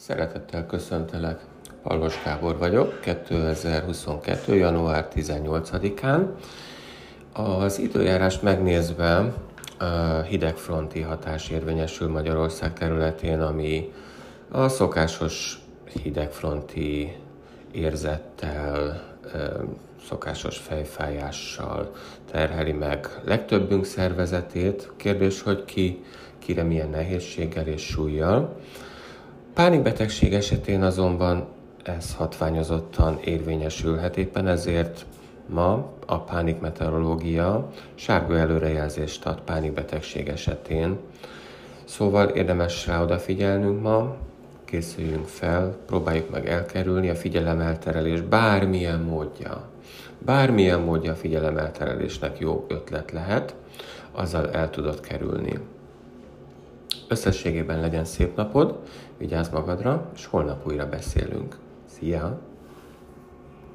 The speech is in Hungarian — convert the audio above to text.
Szeretettel köszöntelek, Pallos Gábor vagyok, 2022. január 18-án. Az időjárást megnézve hidegfronti hatás érvényesül Magyarország területén, ami a szokásos hidegfronti érzettel, szokásos fejfájással terheli meg legtöbbünk szervezetét. Kérdés, hogy ki, kire milyen nehézséggel és súlyjal. Pánikbetegség esetén azonban ez hatványozottan érvényesülhet, éppen ezért ma a pánikmeteorológia sárga előrejelzést ad pánikbetegség esetén. Szóval érdemes rá odafigyelnünk ma, készüljünk fel, próbáljuk meg elkerülni a figyelemelterelés bármilyen módja. Bármilyen módja a figyelemelterelésnek jó ötlet lehet, azzal el tudod kerülni. Összességében legyen szép napod, vigyázz magadra, és holnap újra beszélünk. Szia!